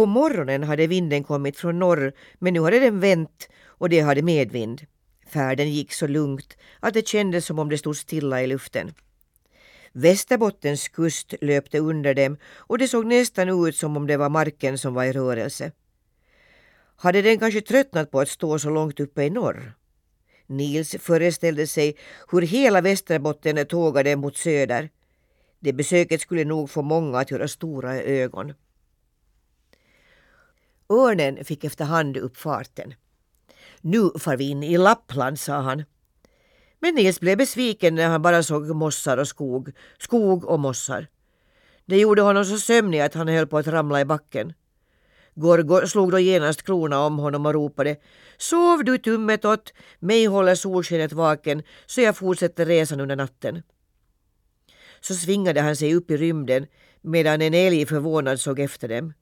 På morgonen hade vinden kommit från norr men nu hade den vänt och det hade medvind. Färden gick så lugnt att det kändes som om det stod stilla i luften. Västerbottens kust löpte under dem och det såg nästan ut som om det var marken som var i rörelse. Hade den kanske tröttnat på att stå så långt uppe i norr? Nils föreställde sig hur hela Västerbotten tågade mot söder. Det besöket skulle nog få många att göra stora ögon. Örnen fick efterhand upp farten. Nu far vi in i Lappland, sa han. Men Nils blev besviken när han bara såg mossar och skog, skog och mossar. Det gjorde honom så sömnig att han höll på att ramla i backen. Gorgo slog då genast klorna om honom och ropade Sov du tummet åt? mig håller solskenet vaken så jag fortsätter resan under natten. Så svingade han sig upp i rymden medan en älg förvånad såg efter dem.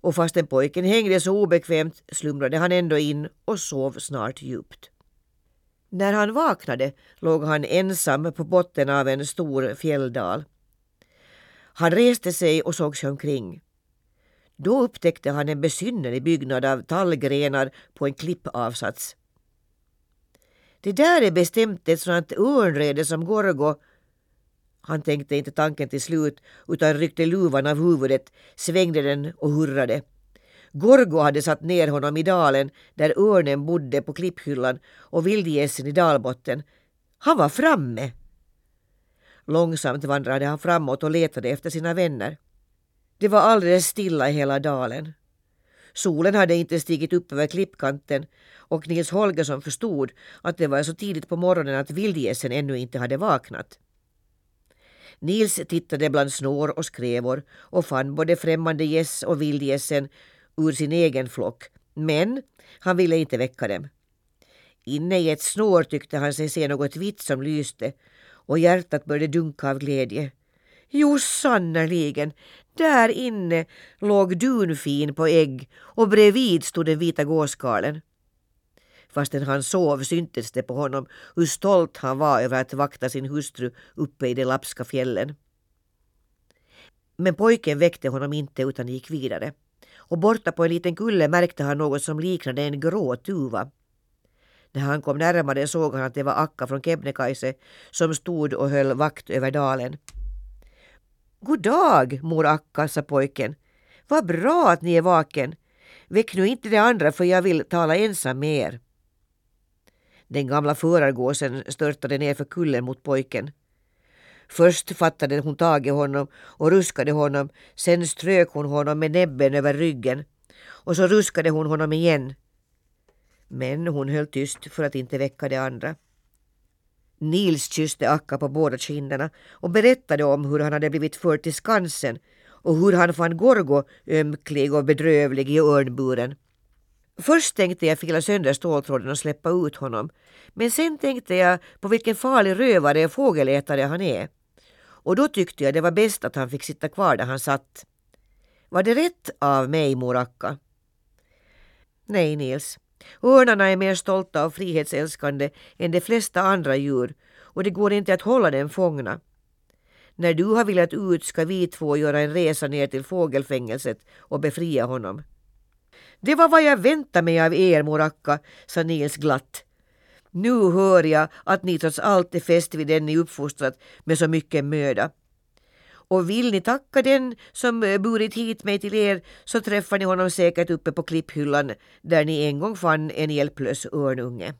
Och fastän pojken hängde så obekvämt slumrade han ändå in och sov snart djupt. När han vaknade låg han ensam på botten av en stor fjälldal. Han reste sig och såg sig omkring. Då upptäckte han en besynnerlig byggnad av tallgrenar på en klippavsats. Det där är bestämt ett sådant örnrede som Gorgo han tänkte inte tanken till slut utan ryckte luvan av huvudet, svängde den och hurrade. Gorgo hade satt ner honom i dalen där örnen bodde på klipphyllan och vildgässen i dalbotten. Han var framme! Långsamt vandrade han framåt och letade efter sina vänner. Det var alldeles stilla i hela dalen. Solen hade inte stigit upp över klippkanten och Nils Holgersson förstod att det var så tidigt på morgonen att vildgässen ännu inte hade vaknat. Nils tittade bland snår och skrevor och fann både främmande gäss och vildgässen ur sin egen flock, men han ville inte väcka dem. Inne i ett snår tyckte han sig se något vitt som lyste och hjärtat började dunka av glädje. Jo, sannerligen, där inne låg dunfin på ägg och bredvid stod den vita gåskalen. Fastän han sov syntes det på honom hur stolt han var över att vakta sin hustru uppe i de lapska fjällen. Men pojken väckte honom inte utan gick vidare. Och borta på en liten kulle märkte han något som liknade en grå tuva. När han kom närmare såg han att det var Akka från Kebnekaise som stod och höll vakt över dalen. God dag, mor Akka, sa pojken. Vad bra att ni är vaken. Väck nu inte de andra för jag vill tala ensam med er. Den gamla förargåsen störtade ner för kullen mot pojken. Först fattade hon tag i honom och ruskade honom, sen strök hon honom med näbben över ryggen och så ruskade hon honom igen. Men hon höll tyst för att inte väcka de andra. Nils kysste Akka på båda kinderna och berättade om hur han hade blivit förd till Skansen och hur han fann Gorgo ömklig och bedrövlig i örnburen. Först tänkte jag fila sönder ståltråden och släppa ut honom. Men sen tänkte jag på vilken farlig rövare och fågelätare han är. Och då tyckte jag det var bäst att han fick sitta kvar där han satt. Var det rätt av mig, Moracka? Nej, Nils. Örnarna är mer stolta och frihetsälskande än de flesta andra djur och det går inte att hålla dem fångna. När du har velat ut ska vi två göra en resa ner till fågelfängelset och befria honom. Det var vad jag väntade mig av er, Moracka, sa Nils glatt. Nu hör jag att ni trots allt är fäst vid den ni uppfostrat med så mycket möda. Och vill ni tacka den som eh, burit hit mig till er så träffar ni honom säkert uppe på klipphyllan där ni en gång fann en hjälplös örnunge.